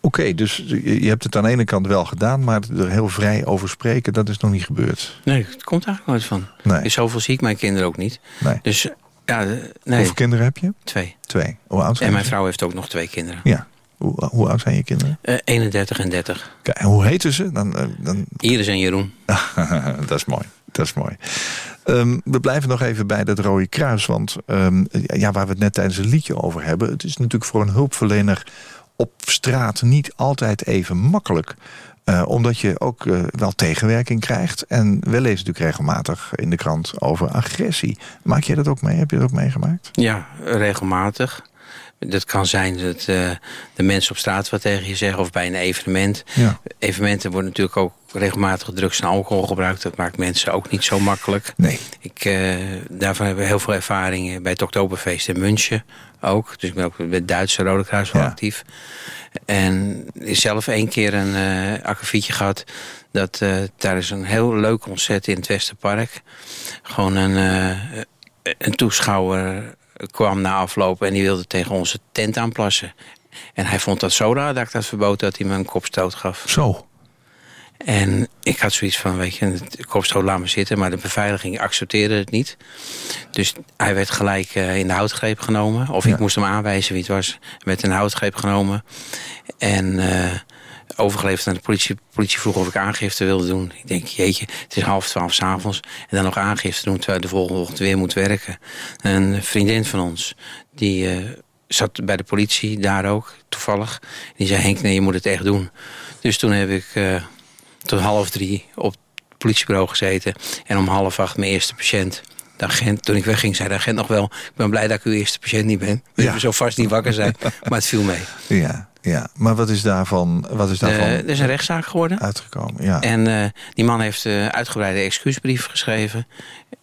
Oké, dus je hebt het aan de ene kant wel gedaan... maar er heel vrij over spreken, dat is nog niet gebeurd. Nee, het komt eigenlijk nooit van. Nee, Dus zoveel zie ik mijn kinderen ook niet. nee. Dus ja, de- nee, Hoeveel kinderen heb je? twee. Twee. Hoe oud zijn En mijn vrouw heeft ook nog twee kinderen. Ja. Hoe, hoe oud zijn je kinderen? Eh 31 en 30. Kijk, en hoe heten ze? Dan, eh, dan... Iris en Jeroen. dat is mooi. Dat is mooi. Ehm, we blijven nog even bij dat Rode Kruis. Want ehm, ja, waar we het net tijdens het liedje over hebben... het is natuurlijk voor een hulpverlener op straat niet altijd even makkelijk. Eh, omdat je ook eh, wel tegenwerking krijgt. En we lezen natuurlijk regelmatig in de krant over agressie. Maak jij dat ook mee? Heb je dat ook meegemaakt? Ja, regelmatig. Dat kan zijn dat eh, de mensen op straat wat tegen je zeggen... of bij een evenement. Ja. Evenementen worden natuurlijk ook regelmatig drugs en alcohol gebruikt. Dat maakt mensen ook niet zo makkelijk. Nee. Ik, eh, daarvan hebben we heel veel ervaring bij het Oktoberfeest in München ook. Dus ik ben ook bij het Duitse Rode Kruis wel Ja. actief. En ik heb zelf één keer een eh akkefietje gehad. Dat, eh, daar is een heel leuk concert in het Westerpark. Gewoon een, eh, een toeschouwer kwam na afloop en die wilde tegen onze tent aanplassen. En hij vond dat zo raar dat ik dat verbood dat hij me een kopstoot gaf. Zo. En ik had zoiets van, weet je, het kopstoot laat me zitten... maar de beveiliging accepteerde het niet. Dus hij werd gelijk eh, in de houtgreep genomen. Of Ja. ik moest hem aanwijzen wie het was. Werd in de houtgreep genomen. En eh, overgeleverd aan de politie. De politie vroeg of ik aangifte wilde doen. Ik denk, jeetje, het is half twaalf s'avonds. En dan nog aangifte doen terwijl ik de volgende ochtend weer moet werken. Een vriendin van ons, die... eh, zat bij de politie daar ook, toevallig. Die zei, Henk, nee, je moet het echt doen. Dus toen heb ik eh, tot half drie op het politiebureau gezeten. En om half acht mijn eerste patiënt. De agent, toen ik wegging, zei de agent nog wel... ik ben blij dat ik uw eerste patiënt niet ben. Ja. we zo vast niet wakker zijn. maar het viel mee. Ja, ja. Maar wat is daarvan, wat is daarvan Eh, er is een rechtszaak geworden. uitgekomen? Ja. En eh, die man heeft eh uitgebreide excuusbrief geschreven.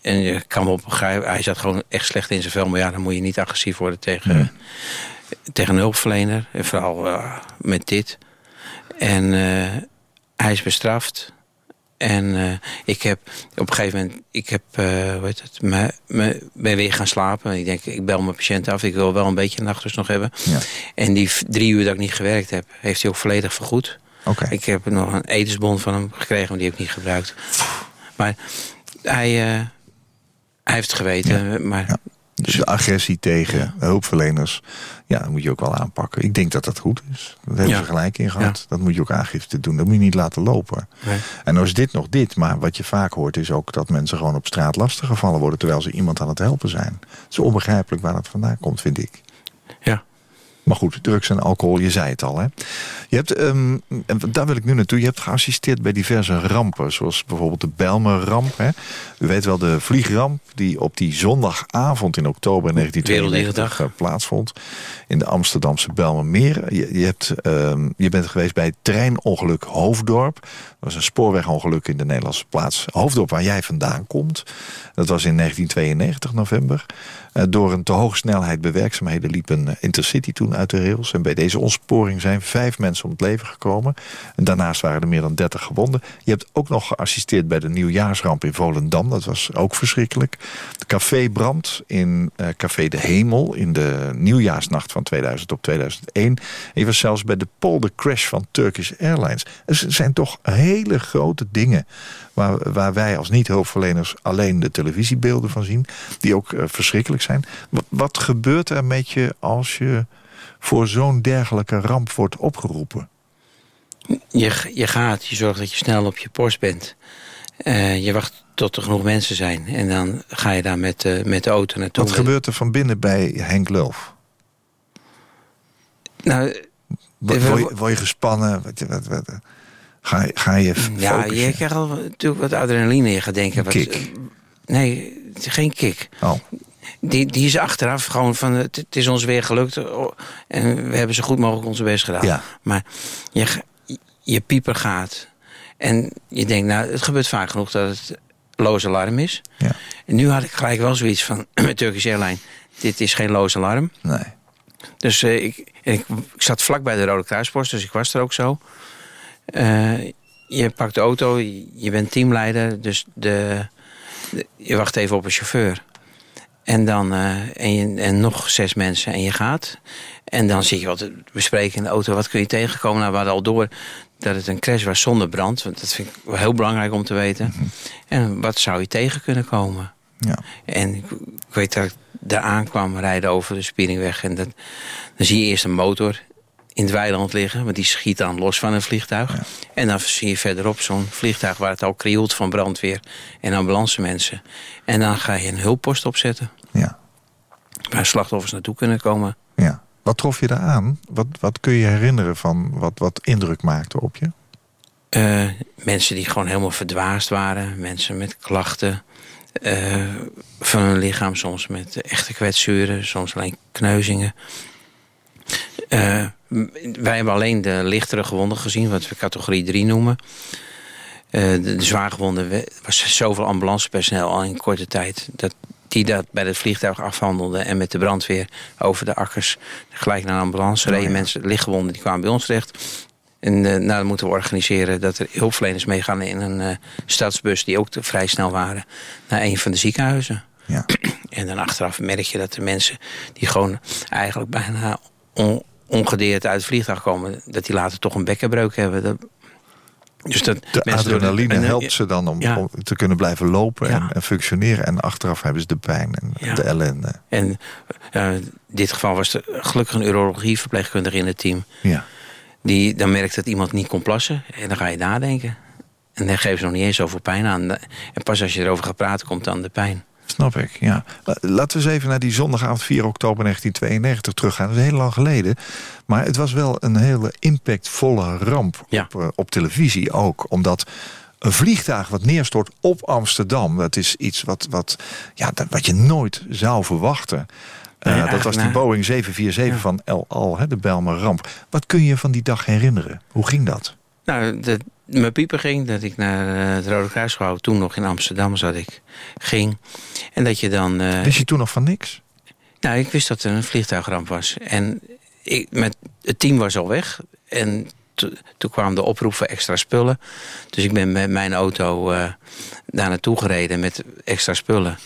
En je kan op begrijpen, hij zat gewoon echt slecht in zijn vel. Maar ja, dan moet je niet agressief worden tegen, tegen een hulpverlener. En vooral met dit. En hij is bestraft. En eh, ik heb op een gegeven moment, ik heb, hoe heet het, me, me, ben weer gaan slapen. En ik denk, ik bel mijn patiënt af. Ik wil wel een beetje nachtrust nog hebben. Ja. En die drie uur dat ik niet gewerkt heb, heeft hij ook volledig vergoed. Oké. Ik heb nog een etensbon van hem gekregen, maar die heb ik niet gebruikt. Maar hij, eh, hij heeft het geweten. Maar Ja. Dus de agressie tegen hulpverleners, ja, dat moet je ook wel aanpakken. Ik denk dat dat goed is. Daar hebben Ja. ze gelijk in gehad. Dat moet je ook aangifte doen. Dat moet je niet laten lopen. Nee. En nou is dit nog dit, maar wat je vaak hoort is ook dat mensen gewoon op straat lastiggevallen worden terwijl ze iemand aan het helpen zijn. Het is onbegrijpelijk waar dat vandaan komt, vind ik. ja. Maar goed, drugs en alcohol, je zei het al. Hè? Je hebt, ehm, en daar wil ik nu naartoe, je hebt geassisteerd bij diverse rampen. Zoals bijvoorbeeld de Belmer-ramp. Hè? U weet wel, de vliegramp die op die zondagavond in oktober 1992 eh, plaatsvond. In de Amsterdamse Belmermeer. Je, je, hebt, ehm, je bent geweest bij het treinongeluk Hoofddorp. Was een spoorwegongeluk in de Nederlandse plaats Hoofddorp, waar jij vandaan komt. Dat was in 1992 november. Eh, door een te hoge snelheid bewerkzaamheden liep een eh, intercity toen uit de rails. En bij deze ontsporing zijn vijf mensen om het leven gekomen. En daarnaast waren er meer dan 30 gewonden. Je hebt ook nog geassisteerd bij de nieuwjaarsramp in Volendam. Dat was ook verschrikkelijk. De cafébrand in eh, Café de Hemel in de nieuwjaarsnacht van 2000 op 2001. En je was zelfs bij de poldercrash van Turkish Airlines. Er zijn toch hele grote dingen waar, waar wij als niet-hulpverleners alleen de televisiebeelden van zien. Die ook eh, verschrikkelijk zijn. Wat, wat gebeurt er met je als je voor zo'n dergelijke ramp wordt opgeroepen? Je, je gaat, je zorgt dat je snel op je post bent. Eh, je wacht tot er genoeg mensen zijn. En dan ga je daar met, eh, met de auto naartoe. Wat gebeurt er van binnen bij Henk Lulf? Nou, Word, word je, word je gespannen? Wat, wat, wat, ga, je- ga je f- ja, focussen? je krijgt al natuurlijk wat adrenaline. Je gaat denken, wat, Kick. Nee, geen kick. Oh, Die, die is achteraf gewoon van, het, het is ons weer gelukt. oh, En we hebben zo goed mogelijk onze best gedaan. Ja. Maar je, je pieper gaat. En je denkt, nou, het gebeurt vaak genoeg dat het loos alarm is. ja. En nu had ik gelijk wel zoiets van, met Turkish Airlines... dit is geen loos alarm. Nee. Dus eh, ik, en ik, ik zat vlak bij de Rode Kruispost, dus ik was er ook zo. Eh, je pakt de auto, je bent teamleider, dus de, de- je wacht even op een chauffeur. En dan eh, en, je, en nog zes mensen en je gaat. En dan zit je wat bespreken in de auto. Wat kun je tegenkomen? Nou, we hadden al door dat het een crash was zonder brand. Want dat vind ik wel heel belangrijk om te weten. En wat zou je tegen kunnen komen? Ja. En ik, ik weet dat ik daar aankwam rijden over de Spieringweg. En dat, dan zie je eerst een motor in het weiland liggen. Want die schiet dan los van een vliegtuig. En dan zie je verderop zo'n vliegtuig waar het al krioelt van brandweer en ambulancemensen. En dan ga je een hulppost opzetten. Ja. Waar slachtoffers naartoe kunnen komen. ja. Wat trof je daar aan? Wat, wat kun je herinneren van wat, wat indruk maakte op je? Eh, mensen die gewoon helemaal verdwaasd waren. Mensen met klachten eh, van hun lichaam. Soms met echte kwetsuren. Soms alleen kneuzingen. M- wij hebben alleen de lichtere gewonden gezien. Wat we categorie 3 noemen. Eh, de, de zwaargewonden was zoveel ambulancepersoneel al in korte tijd. Dat die dat bij het vliegtuig afhandelden. En met de brandweer over de akkers gelijk naar een ambulance reden. Mensen, lichtgewonden, die kwamen bij ons terecht. En eh, nou, dan moeten we organiseren dat er hulpverleners meegaan in een eh, stadsbus... die ook te- vrij snel waren, naar een van de ziekenhuizen. Ja. En dan achteraf merk je dat de mensen die gewoon eigenlijk bijna on- ongedeerd uit het vliegtuig komen... dat die later toch een bekkenbreuk hebben. Dat, dus dat De adrenaline en, eh, helpt ze dan om, ja. om te kunnen blijven lopen en, Ja. en functioneren. En achteraf hebben ze de pijn en Ja. de ellende. En eh, in dit geval was er gelukkig een urologieverpleegkundige in het team... Ja. die dan merkt dat iemand niet kon plassen. En dan ga je nadenken. En dan geven ze nog niet eens zoveel pijn aan. En pas als je erover gaat praten, komt dan de pijn. Snap ik, ja. La- Laten we eens even naar die zondagavond 4 oktober 1992 teruggaan. Dat is heel lang geleden. Maar het was wel een hele impactvolle ramp Ja. op, eh, op televisie ook. Omdat een vliegtuig wat neerstort op Amsterdam... dat is iets wat, wat, ja, dat, wat je nooit zou verwachten. Eh, Nee, dat was die nou, Boeing 747 ja. van El Al, hè, de Belmer ramp. Wat kun je van die dag herinneren? Hoe ging dat? Nou, de, mijn pieper ging dat ik naar eh, het Rode Kruisgebouw... toen nog in Amsterdam zat ik, ging. En dat je dan... eh, Wist je toen nog van niks? Nou, ik wist dat er een vliegtuigramp was. En ik, met, het team was al weg. En to- toen kwam de oproep voor extra spullen. Dus ik ben met mijn auto eh, daar naartoe gereden met extra spullen.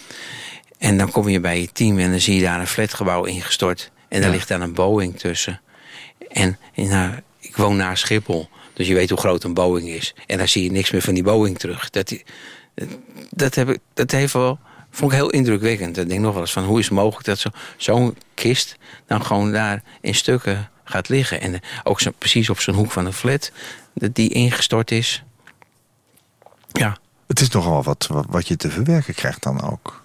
En dan kom je bij je team en dan zie je daar een flatgebouw ingestort. En daar Ja. ligt dan een Boeing tussen. En, en nou, ik woon naast Schiphol. Dus je weet hoe groot een Boeing is. En daar zie je niks meer van die Boeing terug. Dat, dat, heb ik, dat heeft wel, vond ik heel indrukwekkend. Ik denk nog wel eens van hoe is het mogelijk dat zo- zo'n kist dan gewoon daar in stukken gaat liggen. En eh, ook zo, precies op zo'n hoek van een flat, dat die ingestort is. Ja, Het is nogal wat, wat, je te verwerken krijgt dan ook.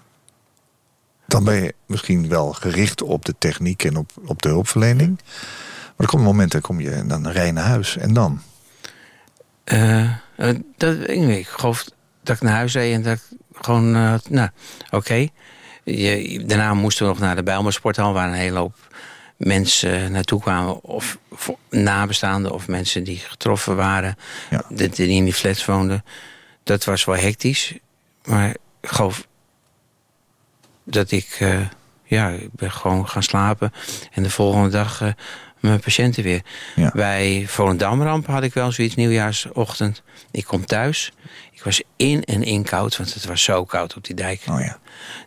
Dan ben je misschien wel gericht op de techniek en op, op de hulpverlening. Maar er komt een moment, dan kom je dan rij naar huis. En dan? Eh, eh, dat ik geloof dat ik naar huis reed en dat ik gewoon... eh, nou, oké. Je- Daarna moesten we nog naar de Bijlmersporthal... waar een hele hoop mensen naartoe kwamen. Of nabestaanden of mensen die getroffen waren. Ja. Die, in die flats woonden. Dat was wel hectisch. Maar ik geloof dat ik... ja, ik ben gewoon gaan slapen. En de volgende dag mijn patiënten weer. Ja. Bij Volendamramp had ik wel zoiets nieuwjaarsochtend. Ik kom thuis. Ik was in en in koud, want het was zo koud op die dijk. Oh ja.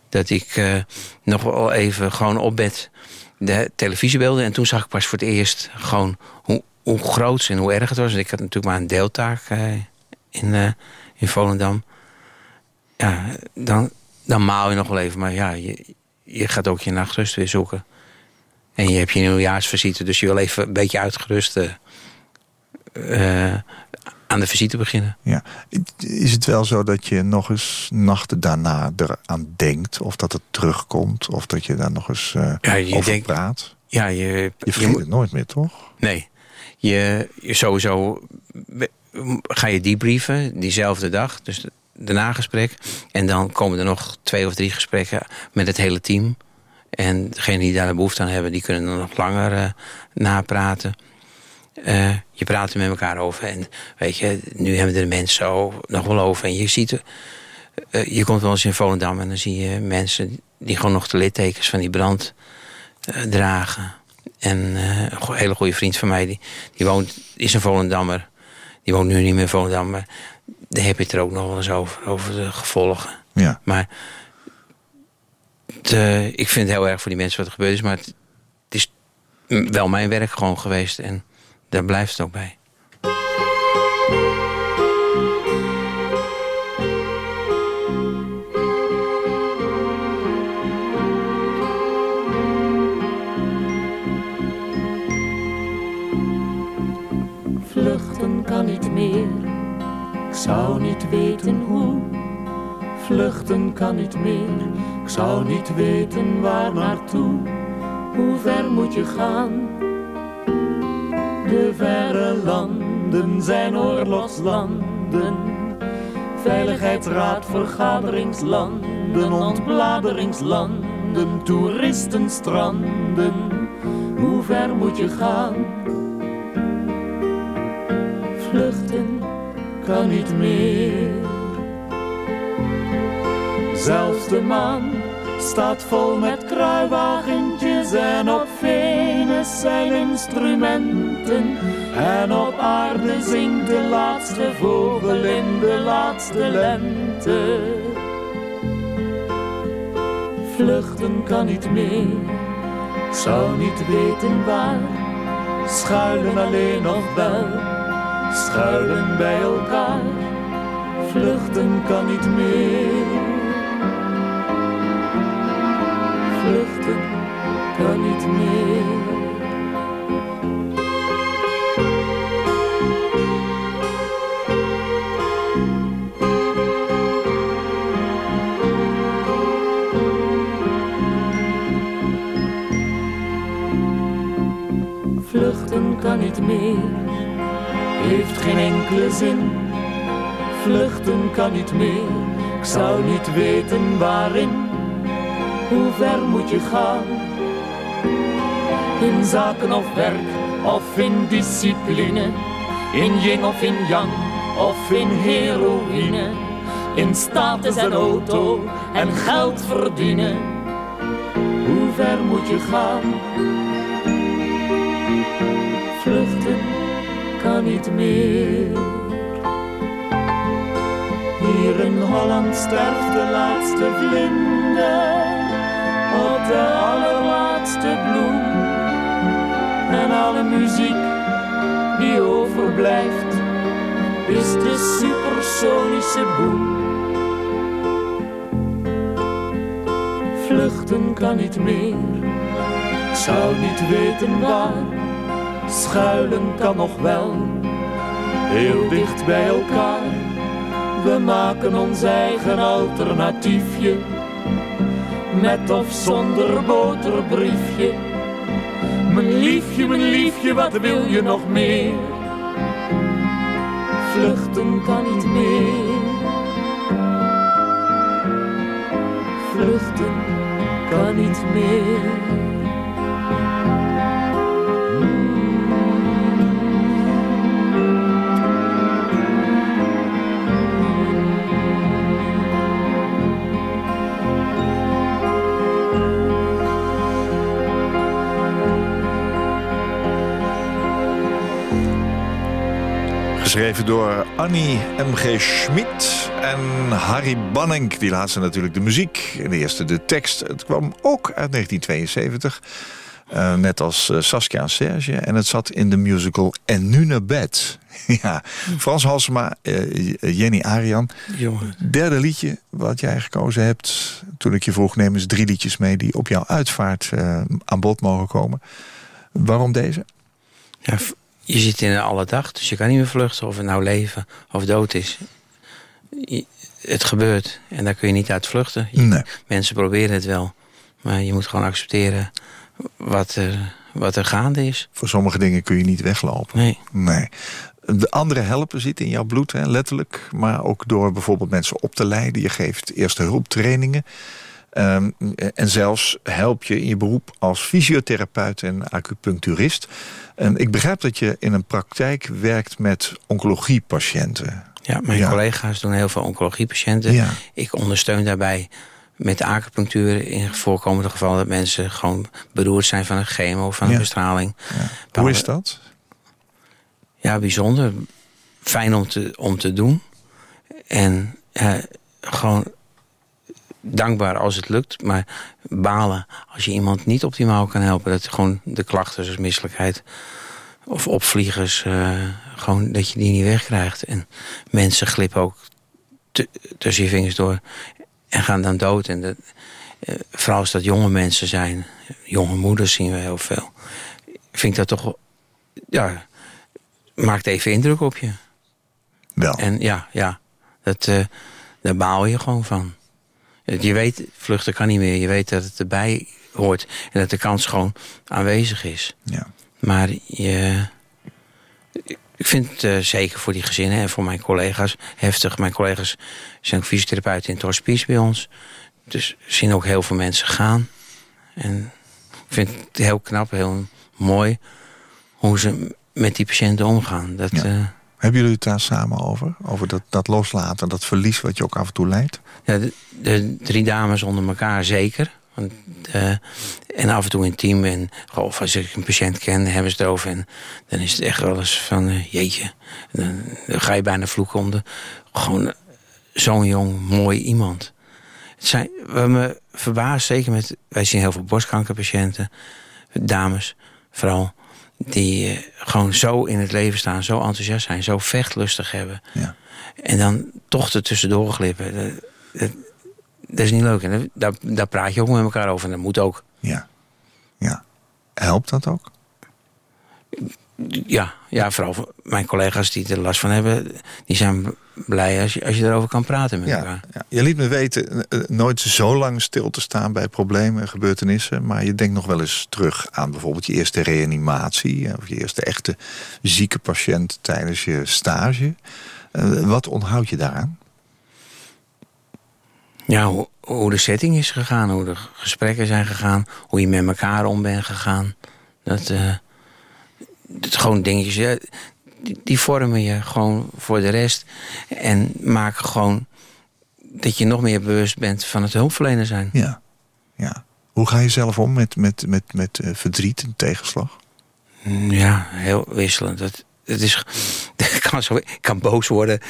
Dat ik eh, nog wel even gewoon op bed de televisiebeelden. En toen zag ik pas voor het eerst gewoon hoe, hoe groot en hoe erg het was. Ik had natuurlijk maar een deeltaak eh, in, eh, in Volendam. Ja, dan, dan maal je nog wel even. Maar ja, je, je gaat ook je nachtrust weer zoeken. En je hebt je nieuwjaarsvisite, dus je wil even een beetje uitgerust eh, eh, aan de visite beginnen. ja. Is het wel zo dat je nog eens nachten daarna eraan denkt? Of dat het terugkomt? Of dat je daar nog eens eh, Ja, je over denkt- praat? Ja, je, Je vergeet het nooit meer, toch? Nee. Je, je sowieso ga je debriefen diezelfde dag. Dus de nagesprek. En dan komen er nog twee of drie gesprekken met het hele team. En degenen die daar de behoefte aan hebben, die kunnen dan nog langer uh, napraten. Uh, je praat er met elkaar over. En weet je, nu hebben de mensen zo nog wel over. En je ziet, uh, je komt wel eens in Volendam en dan zie je mensen die gewoon nog de littekens van die brand dragen. En een hele goede vriend van mij, die, die woont, is een Volendammer. Die woont nu niet meer in Volendam, maar daar heb je het er ook nog wel eens over, over de gevolgen. Ja. Maar de, ik vind het heel erg voor die mensen wat er gebeurd is, maar het, het is wel mijn werk gewoon geweest en daar blijft het ook bij. Vluchten kan niet meer, ik zou niet weten hoe. Vluchten kan niet meer, zou niet weten waar naartoe. Hoe ver moet je gaan? De verre landen zijn oorlogslanden. Veiligheidsraad, vergaderingslanden, ontbladeringslanden, toeristenstranden. Hoe ver moet je gaan? Vluchten kan niet meer. Zelfs de maan staat vol met kruiwagentjes en op Venus zijn instrumenten. En op aarde zingt de laatste vogel in de laatste lente. Vluchten kan niet meer, zou niet weten waar. Schuilen alleen nog wel, schuilen bij elkaar. Vluchten kan niet meer. Vluchten kan niet meer, heeft geen enkele zin. Vluchten kan niet meer, ik zou niet weten waarin hoe ver moet je gaan? In zaken of werk of in discipline, in yin of in yang of in heroïne, in status en auto en geld verdienen. Hoe ver moet je gaan? Vluchten kan niet meer. Hier in Holland sterft de laatste vlinder op de allerlaatste bloem. En alle muziek die overblijft, is de supersonische boem. Vluchten kan niet meer, ik zou niet weten waar. Schuilen kan nog wel, heel dicht bij elkaar. We maken ons eigen alternatiefje met of zonder boterbriefje. Liefje, mijn liefje, wat wil je nog meer? Vluchten kan niet meer. Vluchten kan niet meer. Geschreven door Annie M.G. Schmid en Harry Banning. Die laatste natuurlijk de muziek en de eerste de tekst. Het kwam ook uit 1972. Uh, net als uh, Saskia en Serge. En het zat in de musical En nu naar bed. ja, Frans Halsema, uh, Jenny Arian. Jongen. Derde liedje wat jij gekozen hebt. Toen ik je vroeg, neem eens drie liedjes mee... die op jouw uitvaart aan bod mogen komen. Waarom deze? Ja, je zit in alle dag, dus je kan niet meer vluchten of het nou leven of dood is. Je, het gebeurt en daar kun je niet uit vluchten. Je, Nee. Mensen proberen het wel, maar je moet gewoon accepteren wat er, wat er gaande is. Voor sommige dingen kun je niet weglopen. Nee. Nee. De andere helpen zit in jouw bloed, hè, letterlijk. Maar ook door bijvoorbeeld mensen op te leiden. Je geeft eerste hulptrainingen. Um, en zelfs help je in je beroep als fysiotherapeut en acupuncturist. En ik begrijp dat je in een praktijk werkt met oncologiepatiënten. Ja, mijn Ja. collega's doen heel veel oncologiepatiënten. Ja. Ik ondersteun daarbij met acupunctuur in voorkomende gevallen dat mensen gewoon beroerd zijn van een chemo of van een Ja. bestraling. Hoe is dat? Ja, bijzonder. Fijn om te, om te doen. En eh, gewoon dankbaar als het lukt. Maar balen als je iemand niet optimaal kan helpen. Dat gewoon de klachten zoals misselijkheid of opvliegers... eh, gewoon dat je die niet wegkrijgt. En mensen glippen ook tussen je vingers door en gaan dan dood. En dat, eh, vooral als dat jonge mensen zijn. Jonge moeders zien we heel veel. Vind ik dat toch... Ja, maakt even indruk op je. Wel. En ja, ja dat, eh, daar baal je gewoon van. Je weet, vluchten kan niet meer. Je weet dat het erbij hoort. En dat de kans gewoon aanwezig is. Ja. Maar je, ik vind het eh, zeker voor die gezinnen en voor mijn collega's heftig. Mijn collega's zijn ook fysiotherapeuten in het hospice bij ons. Dus zien ook heel veel mensen gaan. En ik vind het heel knap, heel mooi hoe ze met die patiënten omgaan. Dat, Ja. eh, Hebben jullie het daar samen over? Over dat, dat loslaten, dat verlies wat je ook af en toe leidt? Ja, de, drie dames onder elkaar zeker. Want, eh, en af en toe intiem. En of als ik een patiënt ken, hebben ze het. En dan is het echt wel eens van, eh, jeetje. Dan, ga je bijna vloeken om. Gewoon eh, zo'n jong, mooi iemand. Het zijn, wat me verbaast, zeker met... Wij zien heel veel borstkankerpatiënten. Dames, vooral. Die eh, gewoon zo in het leven staan. Zo enthousiast zijn. Zo vechtlustig hebben. Ja. En dan toch er tussendoor glippen. Dat, dat, dat is niet leuk. En daar, daar praat je ook met elkaar over. En dat moet ook. Ja. Ja. Helpt dat ook? Ja, ja vooral voor mijn collega's die er last van hebben. Die zijn blij als je, als je erover kan praten met Ja, elkaar. ja. Je liet me weten eh, eh, nooit zo lang stil te staan bij problemen en gebeurtenissen. Maar je denkt nog wel eens terug aan bijvoorbeeld je eerste reanimatie. eh, Of je eerste echte zieke patiënt tijdens je stage. Wat onthoud je daaraan? Ja, hoe, hoe de setting is gegaan. Hoe de gesprekken zijn gegaan. Hoe je met elkaar om bent gegaan. Dat, dat gewoon dingetjes. ja, die, die vormen je gewoon voor de rest. En maken gewoon dat je nog meer bewust bent van het hulpverlener zijn. Ja. ja. Hoe ga je zelf om met, met, met, met eh, verdriet en tegenslag? Mm, Ja, heel wisselend. Dat, het is, ik, kan zo, ik kan boos worden.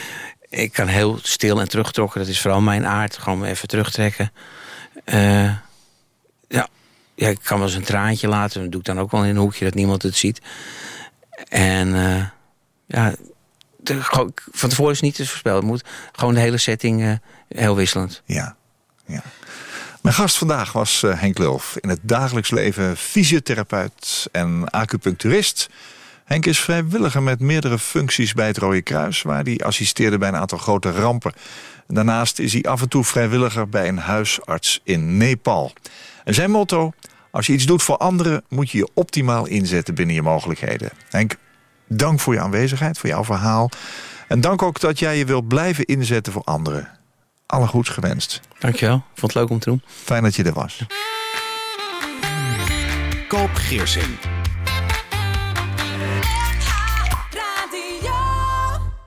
Ik kan heel stil en terugtrokken. Dat is vooral mijn aard. Gewoon even terugtrekken. Eh, ja, ja, ik kan wel eens een traantje laten. Dat doe ik dan ook wel in een hoekje dat niemand het ziet. En eh, ja, de, van tevoren is niet te voorspellen. Het moet gewoon de hele setting eh, heel wisselend. Ja. ja. Mijn gast vandaag was eh, Henk Lulf. In het dagelijks leven fysiotherapeut en acupuncturist. Henk is vrijwilliger met meerdere functies bij het Rode Kruis... waar hij assisteerde bij een aantal grote rampen. Daarnaast is hij af en toe vrijwilliger bij een huisarts in Nepal. En zijn motto... Als je iets doet voor anderen, moet je je optimaal inzetten binnen je mogelijkheden. Henk, dank voor je aanwezigheid, voor jouw verhaal. En dank ook dat jij je wilt blijven inzetten voor anderen. Alle goeds gewenst. Dankjewel. Ik vond het leuk om te doen. Fijn dat je er was. Koop Geersing.